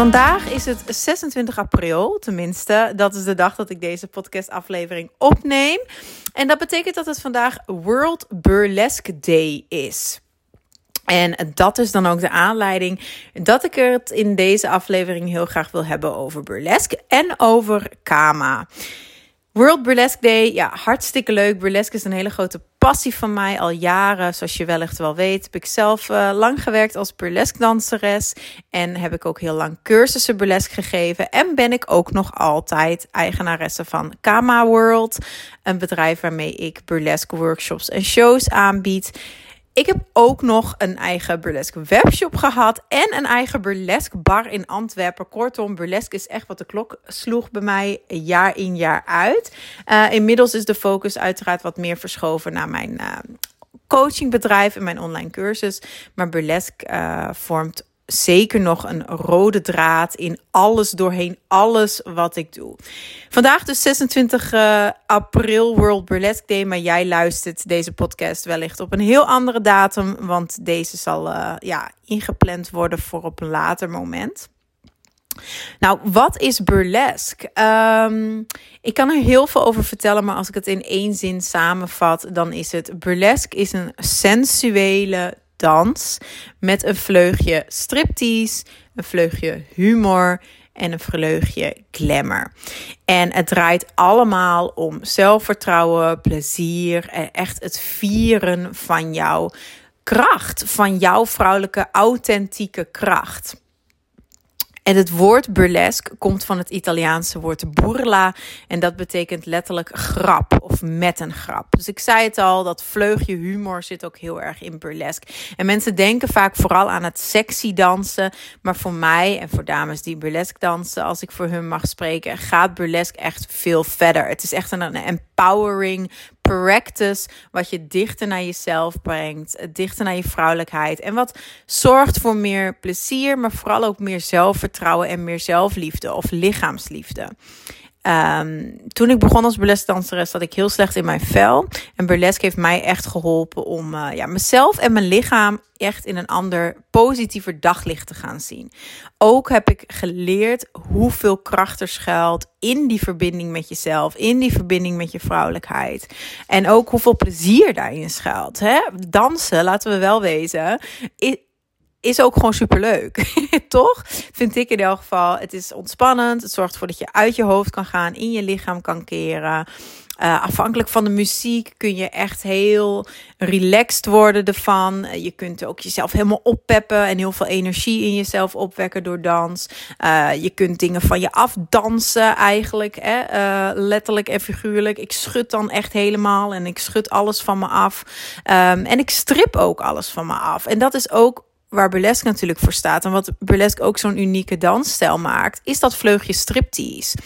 Vandaag is het 26 april, tenminste, dat is de dag dat ik deze podcastaflevering opneem. En dat betekent dat het vandaag World Burlesque Day is. En dat is dan ook de aanleiding dat ik het in deze aflevering heel graag wil hebben over burlesque en over Kama. World Burlesque Day, ja, hartstikke leuk. Burlesque is een hele grote passie van mij al jaren. Zoals je wellicht wel weet, heb ik zelf uh, lang gewerkt als burlesque danseres. En heb ik ook heel lang cursussen burlesque gegeven. En ben ik ook nog altijd eigenaresse van Kama World. Een bedrijf waarmee ik burlesque workshops en shows aanbied. Ik heb ook nog een eigen burlesque webshop gehad en een eigen burlesque bar in Antwerpen. Kortom, burlesque is echt wat de klok sloeg bij mij jaar in jaar uit. Uh, inmiddels is de focus uiteraard wat meer verschoven naar mijn uh, coachingbedrijf en mijn online cursus. Maar burlesque uh, vormt zeker nog een rode draad in alles doorheen, alles wat ik doe. Vandaag dus 26 uh, april World Burlesque Day, maar jij luistert deze podcast wellicht op een heel andere datum, want deze zal uh, ja, ingepland worden voor op een later moment. Nou, wat is burlesque? Um, ik kan er heel veel over vertellen, maar als ik het in één zin samenvat, dan is het burlesque is een sensuele dans met een vleugje striptease, een vleugje humor en een vleugje glamour. En het draait allemaal om zelfvertrouwen, plezier en echt het vieren van jouw kracht, van jouw vrouwelijke authentieke kracht. En het woord burlesque komt van het Italiaanse woord burla. En dat betekent letterlijk grap of met een grap. Dus ik zei het al, dat vleugje humor zit ook heel erg in burlesque. En mensen denken vaak vooral aan het sexy dansen. Maar voor mij en voor dames die burlesque dansen, als ik voor hun mag spreken, gaat burlesque echt veel verder. Het is echt een empowering practice wat je dichter naar jezelf brengt, dichter naar je vrouwelijkheid en wat zorgt voor meer plezier, maar vooral ook meer zelfvertrouwen en meer zelfliefde of lichaamsliefde. Um, toen ik begon als burlesque danseres zat ik heel slecht in mijn vel. En burlesque heeft mij echt geholpen om uh, ja, mezelf en mijn lichaam echt in een ander positiever daglicht te gaan zien. Ook heb ik geleerd hoeveel kracht er schuilt in die verbinding met jezelf, in die verbinding met je vrouwelijkheid. En ook hoeveel plezier daarin schuilt. Hè? Dansen, laten we wel wezen, is ook gewoon superleuk. Toch? Vind ik in elk geval. Het is ontspannend. Het zorgt ervoor dat je uit je hoofd kan gaan, in je lichaam kan keren. Uh, afhankelijk van de muziek kun je echt heel relaxed worden ervan. Je kunt ook jezelf helemaal oppeppen en heel veel energie in jezelf opwekken door dans. Uh, je kunt dingen van je afdansen eigenlijk, hè? Letterlijk en figuurlijk. Ik schud dan echt helemaal en ik schud alles van me af. Um, en ik strip ook alles van me af. En dat is ook waar burlesque natuurlijk voor staat en wat burlesque ook zo'n unieke dansstijl maakt, is dat vleugje striptease.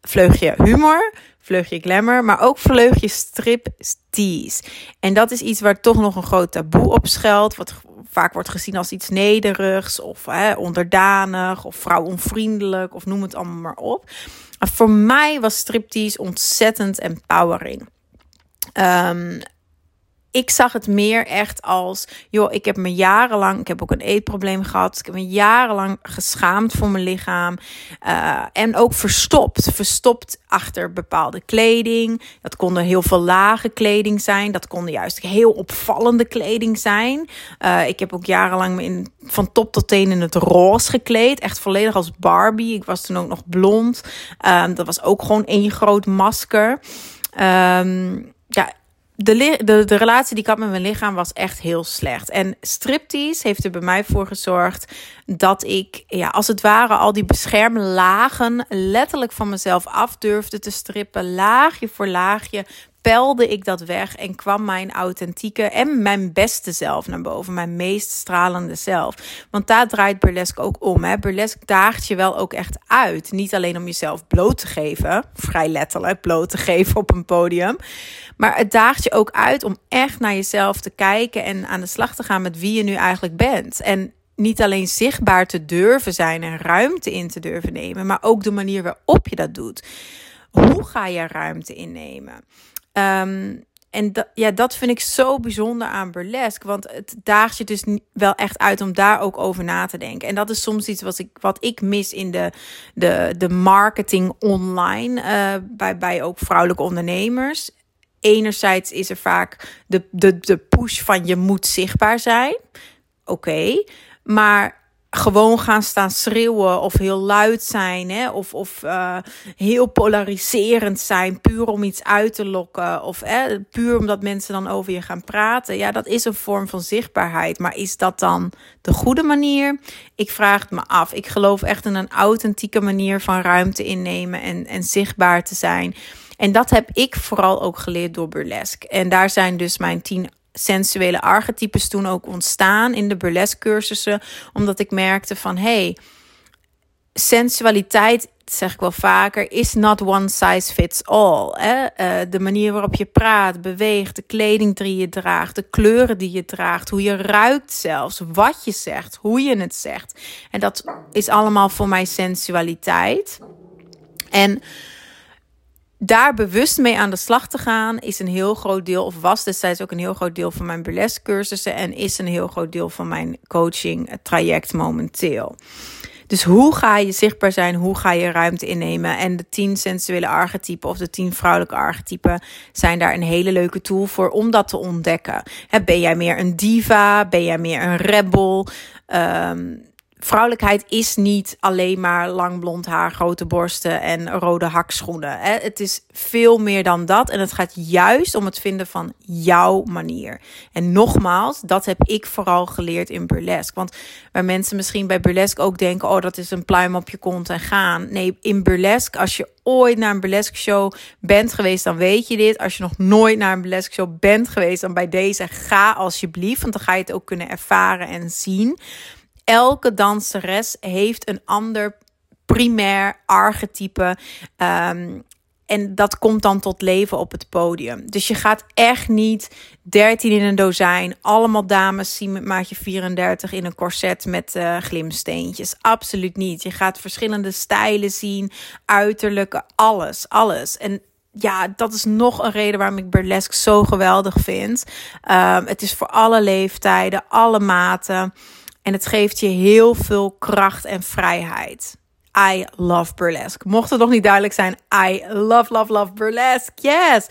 Vleugje humor, vleugje glamour, maar ook vleugje striptease. En dat is iets waar toch nog een groot taboe op schuilt, wat vaak wordt gezien als iets nederigs of hè, onderdanig of vrouwonvriendelijk of noem het allemaal maar op. Maar voor mij was striptease ontzettend empowering. Um, ik zag het meer echt als, joh, ik heb me jarenlang, ik heb ook een eetprobleem gehad. Ik heb me jarenlang geschaamd voor mijn lichaam. Uh, en ook verstopt. Verstopt achter bepaalde kleding. Dat konden heel veel lage kleding zijn. Dat konden juist heel opvallende kleding zijn. Uh, ik heb ook jarenlang me in, van top tot teen in het roze gekleed. Echt volledig als Barbie. Ik was toen ook nog blond. Uh, dat was ook gewoon één groot masker. Um, ja, de, de, de relatie die ik had met mijn lichaam was echt heel slecht. En striptease heeft er bij mij voor gezorgd dat ik, ja, als het ware, al die beschermlagen letterlijk van mezelf af durfde te strippen, laagje voor laagje, pelde ik dat weg en kwam mijn authentieke en mijn beste zelf naar boven. Mijn meest stralende zelf. Want daar draait burlesque ook om. Hè? Burlesque daagt je wel ook echt uit. Niet alleen om jezelf bloot te geven, vrij letterlijk bloot te geven op een podium. Maar het daagt je ook uit om echt naar jezelf te kijken en aan de slag te gaan met wie je nu eigenlijk bent. En niet alleen zichtbaar te durven zijn en ruimte in te durven nemen, maar ook de manier waarop je dat doet. Hoe ga je ruimte innemen? Ehm, en dat, ja, dat vind ik zo bijzonder aan burlesque. Want het daagt je dus wel echt uit om daar ook over na te denken. En dat is soms iets wat ik, wat ik mis in de, de, de marketing online. Uh, bij, bij ook vrouwelijke ondernemers. Enerzijds is er vaak de, de, de push van je moet zichtbaar zijn. Oké. Maar gewoon gaan staan schreeuwen of heel luid zijn hè? of, of uh, heel polariserend zijn, puur om iets uit te lokken of hè, puur omdat mensen dan over je gaan praten. Ja, dat is een vorm van zichtbaarheid, maar is dat dan de goede manier? Ik vraag het me af. Ik geloof echt in een authentieke manier van ruimte innemen en, en zichtbaar te zijn. En dat heb ik vooral ook geleerd door burlesque. En daar zijn dus mijn tien sensuele archetypes toen ook ontstaan in de burlesque cursussen. Omdat ik merkte van hey, sensualiteit, zeg ik wel vaker, is not one size fits all. Hè? Uh, de manier waarop je praat, beweegt, de kleding die je draagt, de kleuren die je draagt, hoe je ruikt zelfs, wat je zegt, hoe je het zegt. En dat is allemaal voor mij sensualiteit. En daar bewust mee aan de slag te gaan, is een heel groot deel, of was destijds ook een heel groot deel van mijn burlesque cursussen en is een heel groot deel van mijn coaching traject momenteel. Dus hoe ga je zichtbaar zijn? Hoe ga je ruimte innemen? En de tien sensuele archetypen of de tien vrouwelijke archetypen zijn daar een hele leuke tool voor om dat te ontdekken. ben jij meer een diva? Ben jij meer een rebel? Um, vrouwelijkheid is niet alleen maar lang blond haar, grote borsten en rode hakschoenen. Het is veel meer dan dat. En het gaat juist om het vinden van jouw manier. En nogmaals, dat heb ik vooral geleerd in burlesque. Want waar mensen misschien bij burlesque ook denken: oh, dat is een pluim op je kont en gaan. Nee, in burlesque, als je ooit naar een burlesque show bent geweest, dan weet je dit. Als je nog nooit naar een burlesque show bent geweest, dan bij deze ga alsjeblieft. Want dan ga je het ook kunnen ervaren en zien elke danseres heeft een ander primair archetype. Um, en dat komt dan tot leven op het podium. Dus je gaat echt niet 13 in een dozijn. Allemaal dames zien met maatje 34 in een corset met uh, glimsteentjes. Absoluut niet. Je gaat verschillende stijlen zien, uiterlijke, alles, alles. En ja, dat is nog een reden waarom ik burlesque zo geweldig vind. Um, het is voor alle leeftijden, alle maten. En het geeft je heel veel kracht en vrijheid. I love burlesque. Mocht het nog niet duidelijk zijn, I love, love, love burlesque. Yes!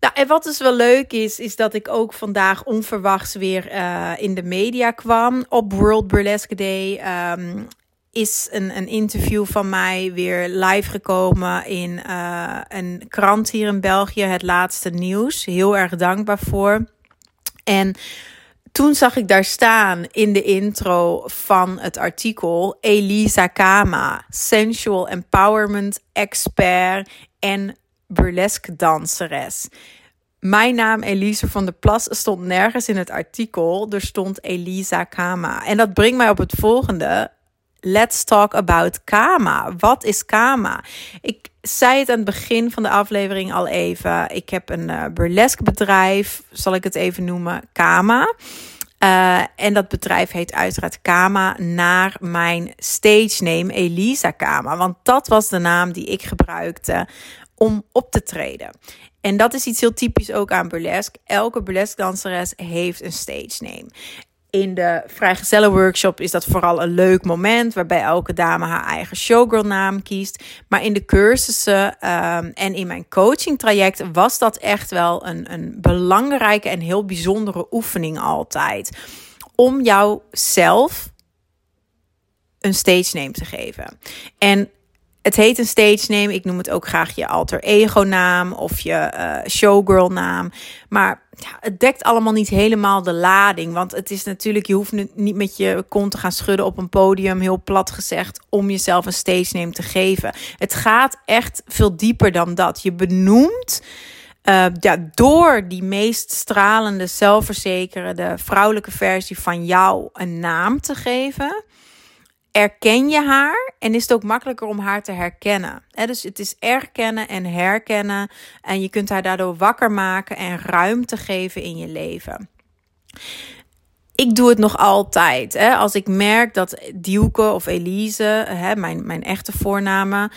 Nou, en wat dus wel leuk is, is dat ik ook vandaag onverwachts weer uh, in de media kwam. Op World Burlesque Day um, is een, een interview van mij weer live gekomen in uh, een krant hier in België, het laatste nieuws. Heel erg dankbaar voor. En toen zag ik daar staan in de intro van het artikel Elisa Kama, sensual empowerment expert en burlesque danseres. Mijn naam Elise van der Plas stond nergens in het artikel. Er stond Elisa Kama. En dat brengt mij op het volgende. Let's talk about Kama. Wat is Kama? Ik zei het aan het begin van de aflevering al even. Ik heb een uh, burlesque bedrijf, zal ik het even noemen, Kama. Uh, en dat bedrijf heet uiteraard Kama naar mijn stage name Elisa Kama. Want dat was de naam die ik gebruikte om op te treden. En dat is iets heel typisch ook aan burlesque. Elke burlesque danseres heeft een stage name. In de vrijgezellen workshop is dat vooral een leuk moment waarbij elke dame haar eigen showgirl naam kiest. Maar in de cursussen um, en in mijn coaching traject was dat echt wel een, een belangrijke en heel bijzondere oefening altijd. Om jouzelf een stage name te geven. En het heet een stage name. Ik noem het ook graag je alter ego naam of je uh, showgirl naam. Maar het dekt allemaal niet helemaal de lading. Want het is natuurlijk, je hoeft niet met je kont te gaan schudden op een podium, heel plat gezegd, om jezelf een stage name te geven. Het gaat echt veel dieper dan dat. Je benoemt uh, ja, door die meest stralende, zelfverzekerde vrouwelijke versie van jou een naam te geven, erken je haar en is het ook makkelijker om haar te herkennen. dus het is erkennen en herkennen en je kunt haar daardoor wakker maken en ruimte geven in je leven. Ik doe het nog altijd. Als ik merk dat Dielke of Elise, mijn, mijn echte voornamen,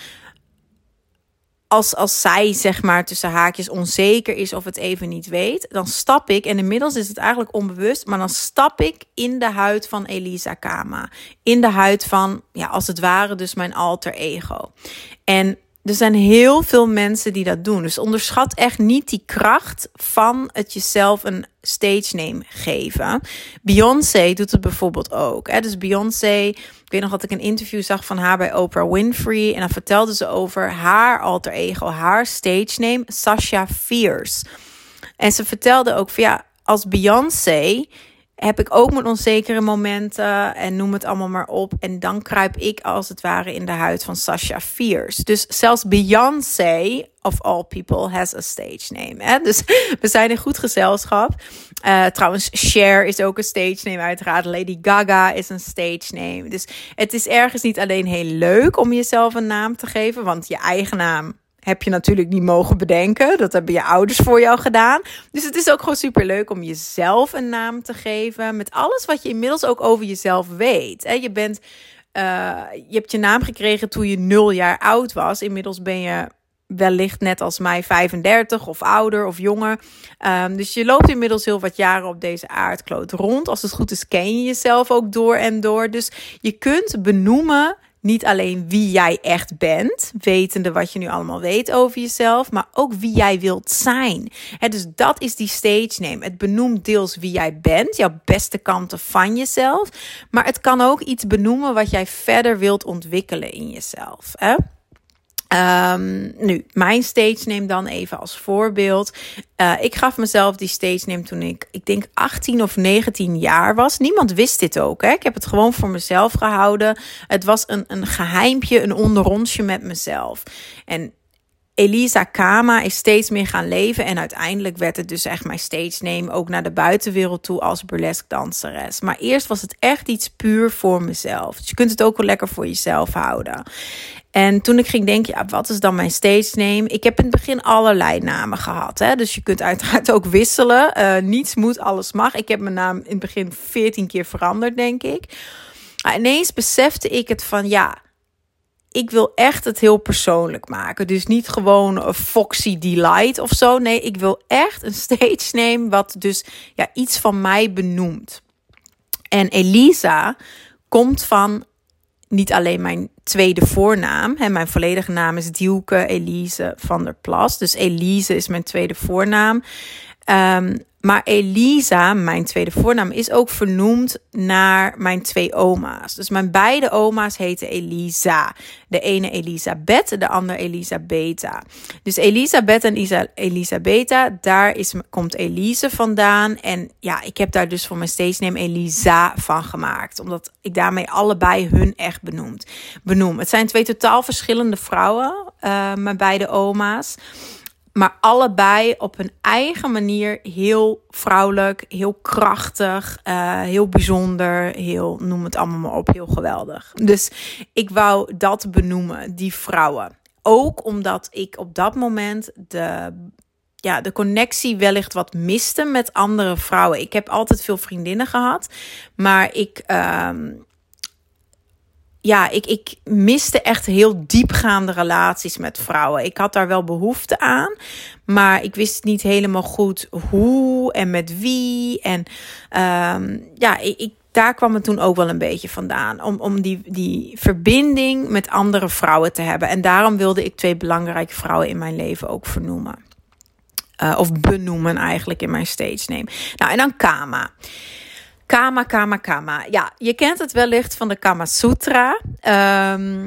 als, als zij, zeg maar, tussen haakjes onzeker is of het even niet weet, dan stap ik, en inmiddels is het eigenlijk onbewust, maar dan stap ik in de huid van Elisa Kama. In de huid van, ja, als het ware, dus mijn alter ego. En er zijn heel veel mensen die dat doen. Dus onderschat echt niet die kracht van het jezelf een stage name geven. Beyoncé doet het bijvoorbeeld ook. Hè? Dus Beyoncé, ik weet nog dat ik een interview zag van haar bij Oprah Winfrey. En dan vertelde ze over haar alter ego, haar stage name, Sasha Fierce. En ze vertelde ook van ja, als Beyoncé heb ik ook mijn onzekere momenten en noem het allemaal maar op. En dan kruip ik als het ware in de huid van Sasha Fierce. Dus zelfs Beyoncé, of all people, has a stage name. Hè? Dus we zijn in goed gezelschap. Uh, trouwens, Cher is ook een stage name uiteraard. Lady Gaga is een stage name. Dus het is ergens niet alleen heel leuk om jezelf een naam te geven. Want je eigen naam heb je natuurlijk niet mogen bedenken. Dat hebben je ouders voor jou gedaan. Dus het is ook gewoon super leuk om jezelf een naam te geven. Met alles wat je inmiddels ook over jezelf weet. Je, bent, uh, je hebt je naam gekregen toen je nul jaar oud was. Inmiddels ben je wellicht net als mij 35 of ouder of jonger. Um, dus je loopt inmiddels heel wat jaren op deze aardkloot rond. Als het goed is, ken je jezelf ook door en door. Dus je kunt benoemen niet alleen wie jij echt bent, wetende wat je nu allemaal weet over jezelf, maar ook wie jij wilt zijn. dus dat is die stage name. Het benoemt deels wie jij bent, jouw beste kanten van jezelf, maar het kan ook iets benoemen wat jij verder wilt ontwikkelen in jezelf. Um, nu, mijn stage name dan even als voorbeeld. Uh, ik gaf mezelf die stage name toen ik, ik denk 18 of 19 jaar was. Niemand wist dit ook. Hè? Ik heb het gewoon voor mezelf gehouden. Het was een, een geheimpje, een onderrondje met mezelf. En Elisa Kama is steeds meer gaan leven. En uiteindelijk werd het dus echt mijn stage name ook naar de buitenwereld toe als burlesque danseres. Maar eerst was het echt iets puur voor mezelf. Dus je kunt het ook wel lekker voor jezelf houden. En toen ik ging denken, ja, wat is dan mijn stage name? Ik heb in het begin allerlei namen gehad. Hè? Dus je kunt uiteraard ook wisselen. Uh, niets moet, alles mag. Ik heb mijn naam in het begin 14 keer veranderd, denk ik. Maar ineens besefte ik het van, ja, ik wil echt het heel persoonlijk maken. Dus niet gewoon Foxy Delight of zo. Nee, ik wil echt een stage name wat dus ja, iets van mij benoemt. En Elisa komt van niet alleen mijn tweede voornaam. Hè, mijn volledige naam is Dielke Elise van der Plas. Dus Elise is mijn tweede voornaam. Um, maar Elisa, mijn tweede voornaam, is ook vernoemd naar mijn twee oma's. Dus mijn beide oma's heten Elisa. De ene Elisabeth, de andere Elisabetta. Dus Elisabeth en Isa, Elisabetta, daar is, komt Elise vandaan. En ja, ik heb daar dus voor mijn name Elisa van gemaakt. Omdat ik daarmee allebei hun echt benoemd, benoem. Het zijn twee totaal verschillende vrouwen, uh, mijn beide oma's. Maar allebei op hun eigen manier heel vrouwelijk, heel krachtig, uh, heel bijzonder, heel, noem het allemaal maar op, heel geweldig. Dus ik wou dat benoemen, die vrouwen. Ook omdat ik op dat moment de, ja, de connectie wellicht wat miste met andere vrouwen. Ik heb altijd veel vriendinnen gehad, maar ik. Uh, ja, ik, ik miste echt heel diepgaande relaties met vrouwen. Ik had daar wel behoefte aan, maar ik wist niet helemaal goed hoe en met wie. En um, ja, ik, daar kwam het toen ook wel een beetje vandaan. Om, om die, die verbinding met andere vrouwen te hebben. En daarom wilde ik twee belangrijke vrouwen in mijn leven ook vernoemen. Uh, of benoemen eigenlijk in mijn stage name. Nou, en dan Kama. Kama, Kama, Kama. Ja, je kent het wellicht van de Kama Sutra. Um,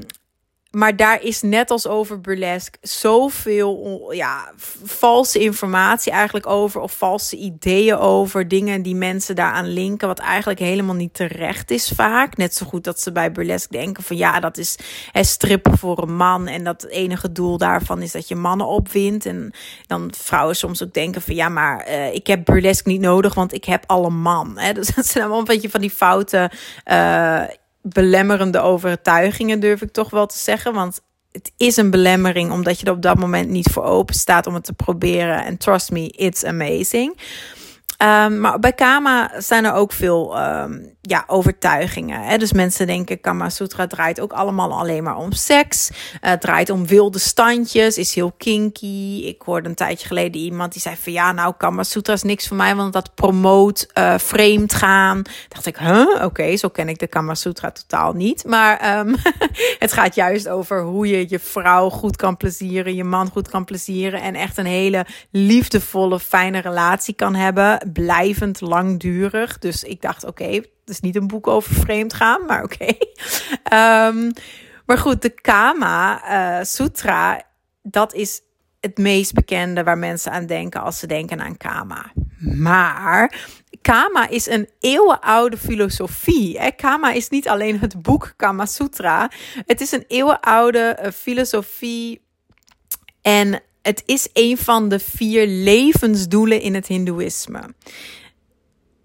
maar daar is net als over burlesque zoveel ja, valse informatie eigenlijk over. Of valse ideeën over. Dingen die mensen daaraan linken. Wat eigenlijk helemaal niet terecht is vaak. Net zo goed dat ze bij burlesque denken van ja, dat is hè, strippen voor een man. En dat het enige doel daarvan is dat je mannen opwint. En dan vrouwen soms ook denken van ja, maar uh, ik heb burlesque niet nodig, want ik heb al een man. Hè? Dus dat zijn allemaal een beetje van die fouten. Uh, belemmerende overtuigingen, durf ik toch wel te zeggen. Want het is een belemmering omdat je er op dat moment niet voor open staat om het te proberen. En trust me, it's amazing. Um, maar bij Kama zijn er ook veel um, ja, overtuigingen. Hè? Dus mensen denken Kama Sutra draait ook allemaal alleen maar om seks. Uh, het draait om wilde standjes, is heel kinky. Ik hoorde een tijdje geleden iemand die zei van ja, nou Kama Sutra is niks voor mij, want dat promoot uh, vreemd gaan. Dacht ik, huh? Oké, zo ken ik de Kama Sutra totaal niet. Maar um, het gaat juist over hoe je je vrouw goed kan plezieren, je man goed kan plezieren en echt een hele liefdevolle, fijne relatie kan hebben blijvend langdurig. Dus ik dacht, oké, okay, het is niet een boek over vreemd gaan, maar oké. Um, maar goed, de Kama uh, Sutra, dat is het meest bekende waar mensen aan denken als ze denken aan Kama. Maar Kama is een eeuwenoude filosofie. Hè? Kama is niet alleen het boek Kama Sutra. Het is een eeuwenoude uh, filosofie. En het is een van de vier levensdoelen in het Hindoeïsme.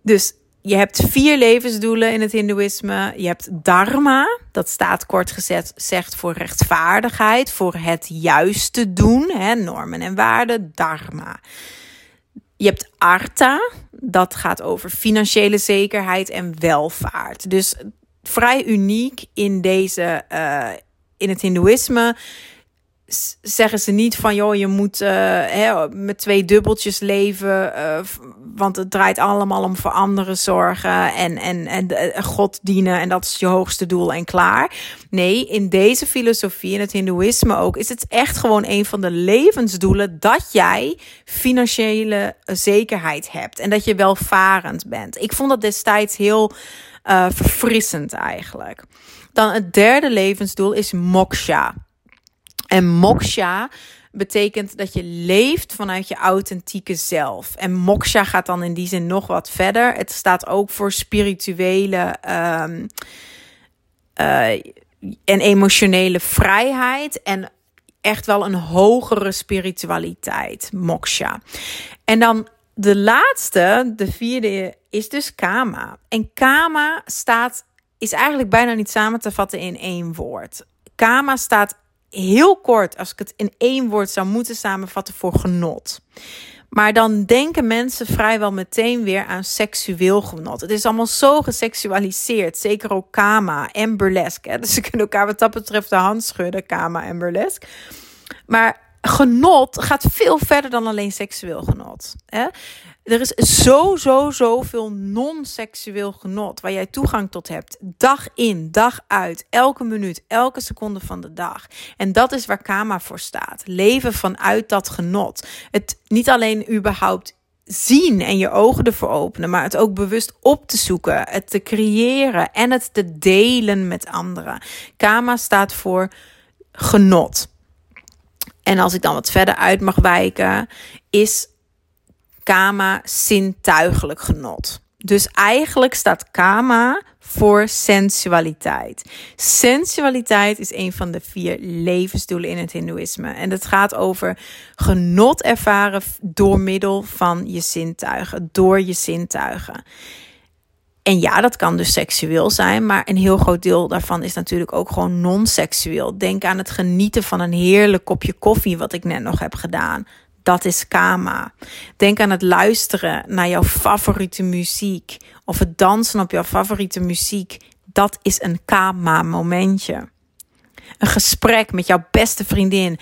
Dus je hebt vier levensdoelen in het Hindoeïsme. Je hebt dharma, dat staat kort gezet zegt voor rechtvaardigheid, voor het juiste doen, hè, normen en waarden, dharma. Je hebt artha, dat gaat over financiële zekerheid en welvaart. Dus vrij uniek in deze, uh, in het Hindoeïsme zeggen ze niet van joh, je moet uh, hè, met twee dubbeltjes leven, uh, want het draait allemaal om voor anderen zorgen en, en, en uh, God dienen en dat is je hoogste doel en klaar. Nee, in deze filosofie, in het Hindoeïsme ook, is het echt gewoon een van de levensdoelen dat jij financiële zekerheid hebt en dat je welvarend bent. Ik vond dat destijds heel verfrissend eigenlijk. Dan het derde levensdoel is moksha. En moksha betekent dat je leeft vanuit je authentieke zelf. En moksha gaat dan in die zin nog wat verder. Het staat ook voor spirituele um, uh, en emotionele vrijheid. En echt wel een hogere spiritualiteit, moksha. En dan de laatste, de vierde, is dus kama. En kama staat, is eigenlijk bijna niet samen te vatten in één woord. Kama staat heel kort, als ik het in één woord zou moeten samenvatten, voor genot. Maar dan denken mensen vrijwel meteen weer aan seksueel genot. Het is allemaal zo geseksualiseerd. Zeker ook kama en burlesque. Hè? Dus ze kunnen elkaar wat dat betreft de hand schudden, kama en burlesque. Maar genot gaat veel verder dan alleen seksueel genot. Hè? Er is zo, zo, zoveel non-seksueel genot waar jij toegang tot hebt. Dag in, dag uit, elke minuut, elke seconde van de dag. En dat is waar Kama voor staat. Leven vanuit dat genot. Het niet alleen überhaupt zien en je ogen ervoor openen, maar het ook bewust op te zoeken, het te creëren en het te delen met anderen. Kama staat voor genot. En als ik dan wat verder uit mag wijken, is kama zintuigelijk genot. Dus eigenlijk staat kama voor sensualiteit. Sensualiteit is een van de vier levensdoelen in het Hindoeïsme. En het gaat over genot ervaren door middel van je zintuigen, door je zintuigen. En ja, dat kan dus seksueel zijn, maar een heel groot deel daarvan is natuurlijk ook gewoon non-seksueel. Denk aan het genieten van een heerlijk kopje koffie, wat ik net nog heb gedaan. Dat is kama. Denk aan het luisteren naar jouw favoriete muziek of het dansen op jouw favoriete muziek. Dat is een kama momentje. Een gesprek met jouw beste vriendin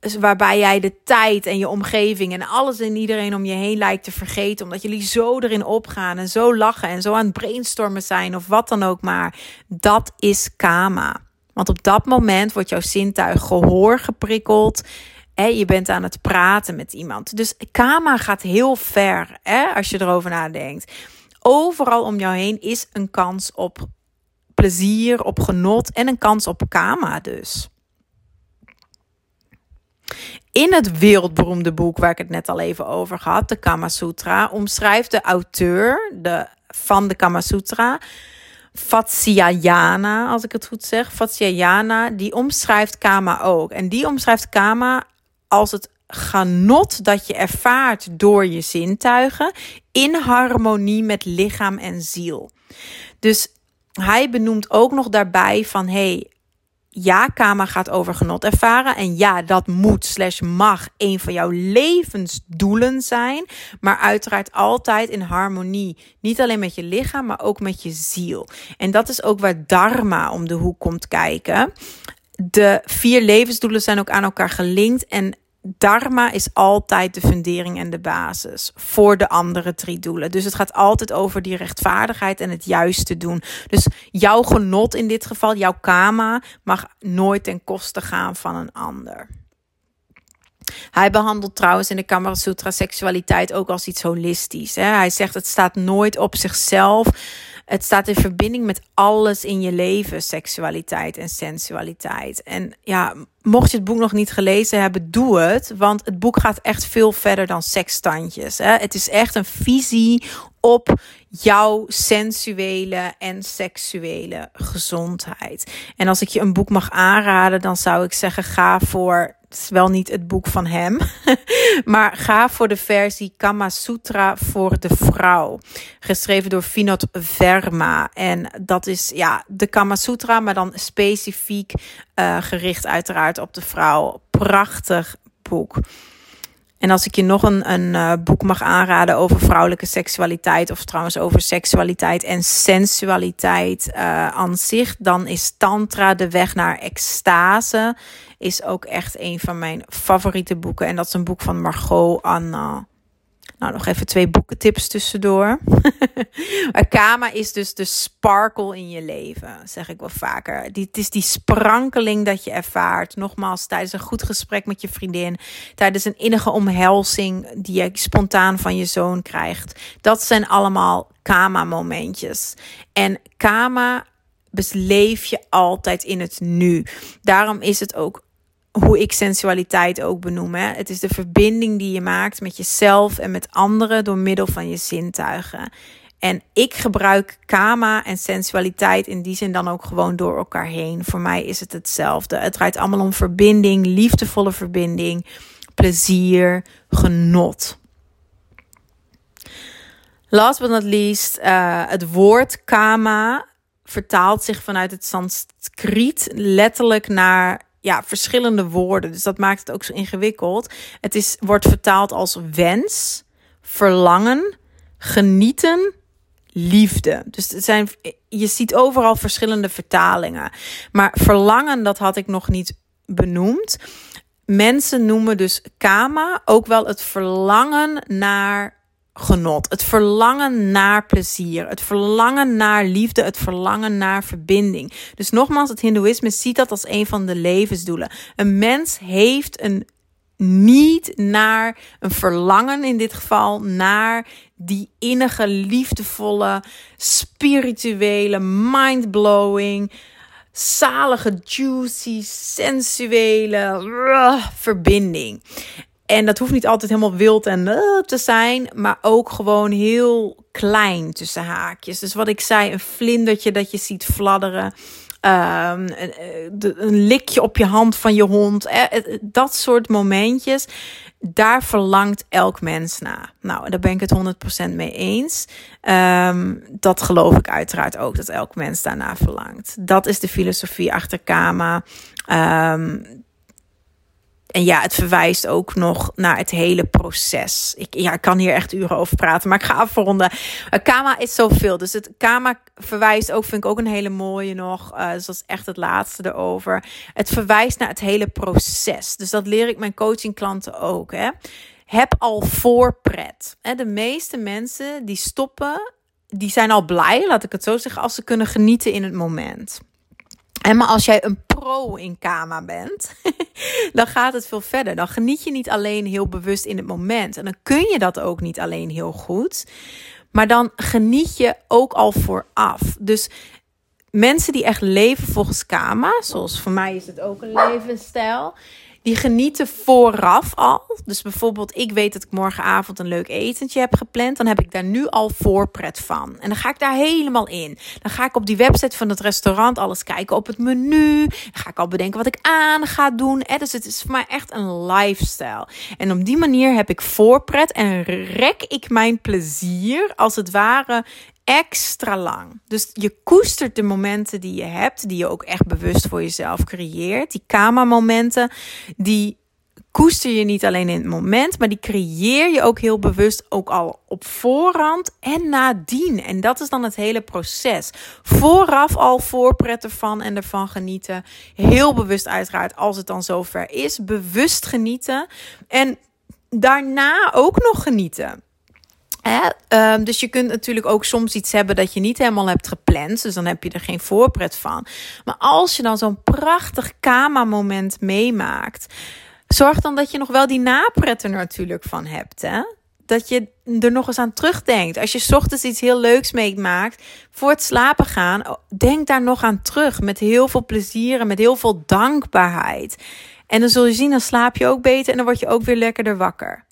waarbij jij de tijd en je omgeving en alles en iedereen om je heen lijkt te vergeten. Omdat jullie zo erin opgaan en zo lachen en zo aan het brainstormen zijn of wat dan ook maar. Dat is kama. Want op dat moment wordt jouw zintuig gehoor geprikkeld. Hè, je bent aan het praten met iemand. Dus kama gaat heel ver hè, als je erover nadenkt. Overal om jou heen is een kans op plezier, op genot en een kans op kama dus. In het wereldberoemde boek waar ik het net al even over had, de Kama Sutra, omschrijft de auteur de, van de Kama Sutra, Vatsyayana, als ik het goed zeg, Vatsyayana, die omschrijft Kama ook. En die omschrijft Kama als het genot dat je ervaart door je zintuigen in harmonie met lichaam en ziel. Dus hij benoemt ook nog daarbij van hey, ja, Kama gaat over genot ervaren. En ja, dat moet slash mag een van jouw levensdoelen zijn. Maar uiteraard altijd in harmonie. Niet alleen met je lichaam, maar ook met je ziel. En dat is ook waar Dharma om de hoek komt kijken. De vier levensdoelen zijn ook aan elkaar gelinkt. En Dharma is altijd de fundering en de basis voor de andere drie doelen. Dus het gaat altijd over die rechtvaardigheid en het juiste doen. Dus jouw genot in dit geval, jouw kama, mag nooit ten koste gaan van een ander. Hij behandelt trouwens in de Kama Sutra seksualiteit ook als iets holistisch. Hè? Hij zegt het staat nooit op zichzelf. Het staat in verbinding met alles in je leven, seksualiteit en sensualiteit. En ja, mocht je het boek nog niet gelezen hebben, doe het. Want het boek gaat echt veel verder dan seksstandjes. Hè? Het is echt een visie op jouw sensuele en seksuele gezondheid. En als ik je een boek mag aanraden, dan zou ik zeggen: ga voor het is wel niet het boek van hem. maar ga voor de versie Kama Sutra voor de vrouw. Geschreven door Vinod Verma. En dat is ja, de Kama Sutra, maar dan specifiek uh, gericht uiteraard op de vrouw. Prachtig boek. En als ik je nog een, een uh, boek mag aanraden over vrouwelijke seksualiteit, of trouwens over seksualiteit en sensualiteit uh, aan zich, dan is Tantra de weg naar extase. Is ook echt een van mijn favoriete boeken. En dat is een boek van Margot Anna. Nou, nog even twee boekentips tussendoor. Kama is dus de sparkle in je leven, zeg ik wel vaker. Die, het is die sprankeling dat je ervaart. Nogmaals, tijdens een goed gesprek met je vriendin. Tijdens een innige omhelzing die je spontaan van je zoon krijgt. Dat zijn allemaal Kama-momentjes. En Kama beleef je altijd in het nu. Daarom is het ook hoe ik sensualiteit ook benoem. Hè. Het is de verbinding die je maakt met jezelf en met anderen door middel van je zintuigen. En ik gebruik kama en sensualiteit in die zin dan ook gewoon door elkaar heen. Voor mij is het hetzelfde. Het draait allemaal om verbinding, liefdevolle verbinding, plezier, genot. Last but not least, uh, het woord kama vertaalt zich vanuit het Sanskriet letterlijk naar ja, verschillende woorden. Dus dat maakt het ook zo ingewikkeld. Het is, wordt vertaald als wens, verlangen, genieten, liefde. Dus het zijn, je ziet overal verschillende vertalingen. Maar verlangen, dat had ik nog niet benoemd. Mensen noemen dus kama ook wel het verlangen naar genot. Het verlangen naar plezier. Het verlangen naar liefde. Het verlangen naar verbinding. Dus nogmaals, het Hindoeïsme ziet dat als een van de levensdoelen. Een mens heeft een niet naar een verlangen in dit geval naar die innige, liefdevolle, spirituele, mindblowing, zalige, juicy, sensuele uh, verbinding. En dat hoeft niet altijd helemaal wild en uh, te zijn, maar ook gewoon heel klein tussen haakjes. Dus wat ik zei, een vlindertje dat je ziet fladderen. Um, een, een, likje op je hand van je hond. Eh, dat soort momentjes. Daar verlangt elk mens naar. Nou, daar ben ik het 100% mee eens. Um, dat geloof ik uiteraard ook, dat elk mens daarna verlangt. Dat is de filosofie achter Kama. Um, en ja, het verwijst ook nog naar het hele proces. Ik, ja, ik kan hier echt uren over praten, maar ik ga afronden. Uh, Kama is zoveel. Dus het Kama verwijst ook, vind ik ook een hele mooie nog. Uh, dus dat is echt het laatste erover. Het verwijst naar het hele proces. Dus dat leer ik mijn coachingklanten ook. Hè. Heb al voorpret. De meeste mensen die stoppen, die zijn al blij, laat ik het zo zeggen, als ze kunnen genieten in het moment. En maar als jij een pro in Kama bent, dan gaat het veel verder. Dan geniet je niet alleen heel bewust in het moment. En dan kun je dat ook niet alleen heel goed. Maar dan geniet je ook al vooraf. Dus mensen die echt leven volgens Kama, zoals voor mij is het ook een levensstijl die genieten vooraf al. Dus bijvoorbeeld, ik weet dat ik morgenavond een leuk etentje heb gepland. Dan heb ik daar nu al voorpret van. En dan ga ik daar helemaal in. Dan ga ik op die website van het restaurant alles kijken op het menu. Dan ga ik al bedenken wat ik aan ga doen. Dus het is voor mij echt een lifestyle. En op die manier heb ik voorpret en rek ik mijn plezier als het ware extra lang. Dus je koestert de momenten die je hebt, die je ook echt bewust voor jezelf creëert. Die kama-momenten, die koester je niet alleen in het moment, maar die creëer je ook heel bewust, ook al op voorhand en nadien. En dat is dan het hele proces. Vooraf al voorpretten van en ervan genieten. Heel bewust uiteraard, als het dan zover is. Bewust genieten. En daarna ook nog genieten. Ehm, dus je kunt natuurlijk ook soms iets hebben dat je niet helemaal hebt gepland. Dus dan heb je er geen voorpret van. Maar als je dan zo'n prachtig Kama-moment meemaakt, zorg dan dat je nog wel die napret er natuurlijk van hebt. Hè? Dat je er nog eens aan terugdenkt. Als je ochtends iets heel leuks meemaakt voor het slapen gaan, denk daar nog aan terug. Met heel veel plezier en met heel veel dankbaarheid. En dan zul je zien, dan slaap je ook beter en dan word je ook weer lekkerder wakker.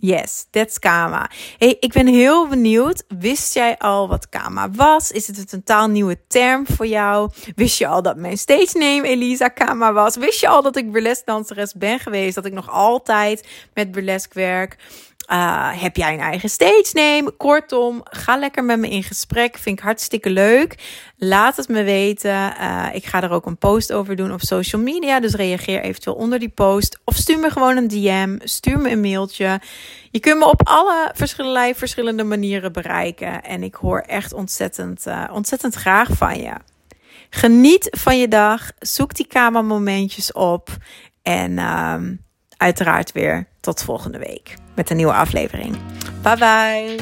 Yes, that's Kama. Hey, ik ben heel benieuwd. Wist jij al wat Kama was? Is het een totaal nieuwe term voor jou? Wist je al dat mijn stage name Elisa Kama was? Wist je al dat ik burlesque danseres ben geweest? Dat ik nog altijd met burlesque werk? Uh, heb jij een eigen stage name? Kortom, ga lekker met me in gesprek. Vind ik hartstikke leuk. Laat het me weten. Uh, ik ga er ook een post over doen op social media. Dus reageer eventueel onder die post. Of stuur me gewoon een DM. Stuur me een mailtje. Je kunt me op alle verschillende, verschillende manieren bereiken. En ik hoor echt ontzettend, uh, ontzettend graag van je. Geniet van je dag. Zoek die kamermomentjes op. En uiteraard weer tot volgende week met een nieuwe aflevering. Bye bye.